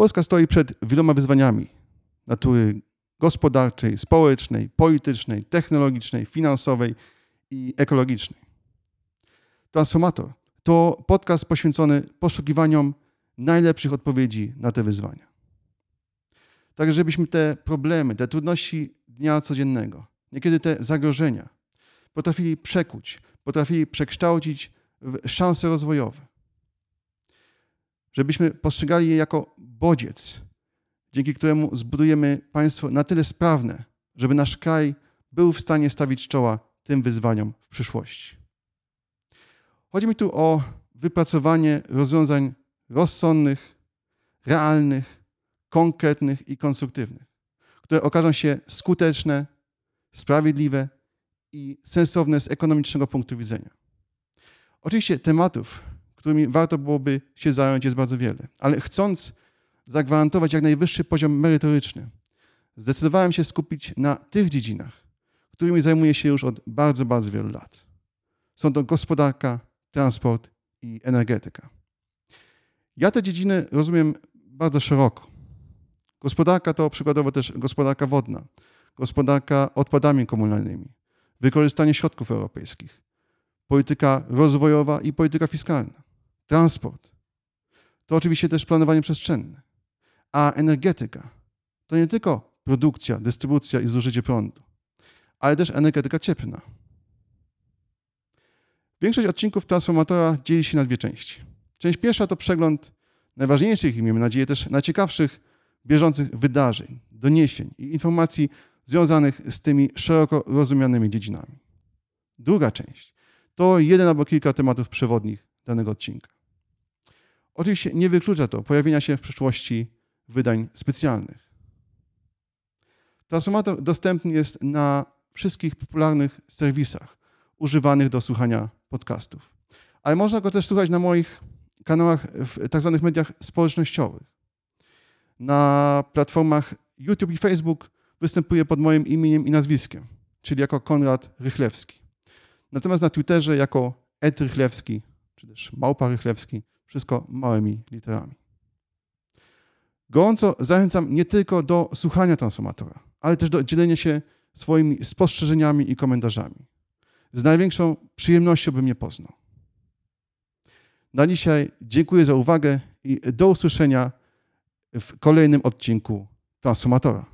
Polska stoi przed wieloma wyzwaniami natury gospodarczej, społecznej, politycznej, technologicznej, finansowej i ekologicznej. Transformator to podcast poświęcony poszukiwaniom najlepszych odpowiedzi na te wyzwania. Tak, żebyśmy te problemy, te trudności dnia codziennego, niekiedy te zagrożenia potrafili przekuć, potrafili przekształcić w szanse rozwojowe. Żebyśmy postrzegali je jako bodziec, dzięki któremu zbudujemy państwo na tyle sprawne, żeby nasz kraj był w stanie stawić czoła tym wyzwaniom w przyszłości. Chodzi mi tu o wypracowanie rozwiązań rozsądnych, realnych, konkretnych i konstruktywnych, które okażą się skuteczne, sprawiedliwe i sensowne z ekonomicznego punktu widzenia. Oczywiście tematów, którymi warto byłoby się zająć, jest bardzo wiele, ale chcąc zagwarantować jak najwyższy poziom merytoryczny, zdecydowałem się skupić na tych dziedzinach, którymi zajmuję się już od bardzo, bardzo wielu lat. Są to gospodarka, transport i energetyka. Ja te dziedziny rozumiem bardzo szeroko. Gospodarka to przykładowo też gospodarka wodna, gospodarka odpadami komunalnymi, wykorzystanie środków europejskich, polityka rozwojowa i polityka fiskalna, transport. To oczywiście też planowanie przestrzenne. A energetyka to nie tylko produkcja, dystrybucja i zużycie prądu, ale też energetyka cieplna. Większość odcinków Transformatora dzieli się na dwie części. Część pierwsza to przegląd najważniejszych i miejmy nadzieję też najciekawszych bieżących wydarzeń, doniesień i informacji związanych z tymi szeroko rozumianymi dziedzinami. Druga część to jeden albo kilka tematów przewodnich danego odcinka. Oczywiście nie wyklucza to pojawienia się w przyszłości wydań specjalnych. Transformator dostępny jest na wszystkich popularnych serwisach używanych do słuchania podcastów. Ale można go też słuchać na moich kanałach w tak zwanych mediach społecznościowych. Na platformach YouTube i Facebook występuję pod moim imieniem i nazwiskiem, czyli jako Konrad Rychlewski. Natomiast na Twitterze jako Ed Rychlewski, czy też Małpa Rychlewski, wszystko małymi literami. Gorąco zachęcam nie tylko do słuchania transformatora, ale też do dzielenia się swoimi spostrzeżeniami i komentarzami. Z największą przyjemnością bym mnie poznał. Na dzisiaj dziękuję za uwagę i do usłyszenia w kolejnym odcinku Transformatora.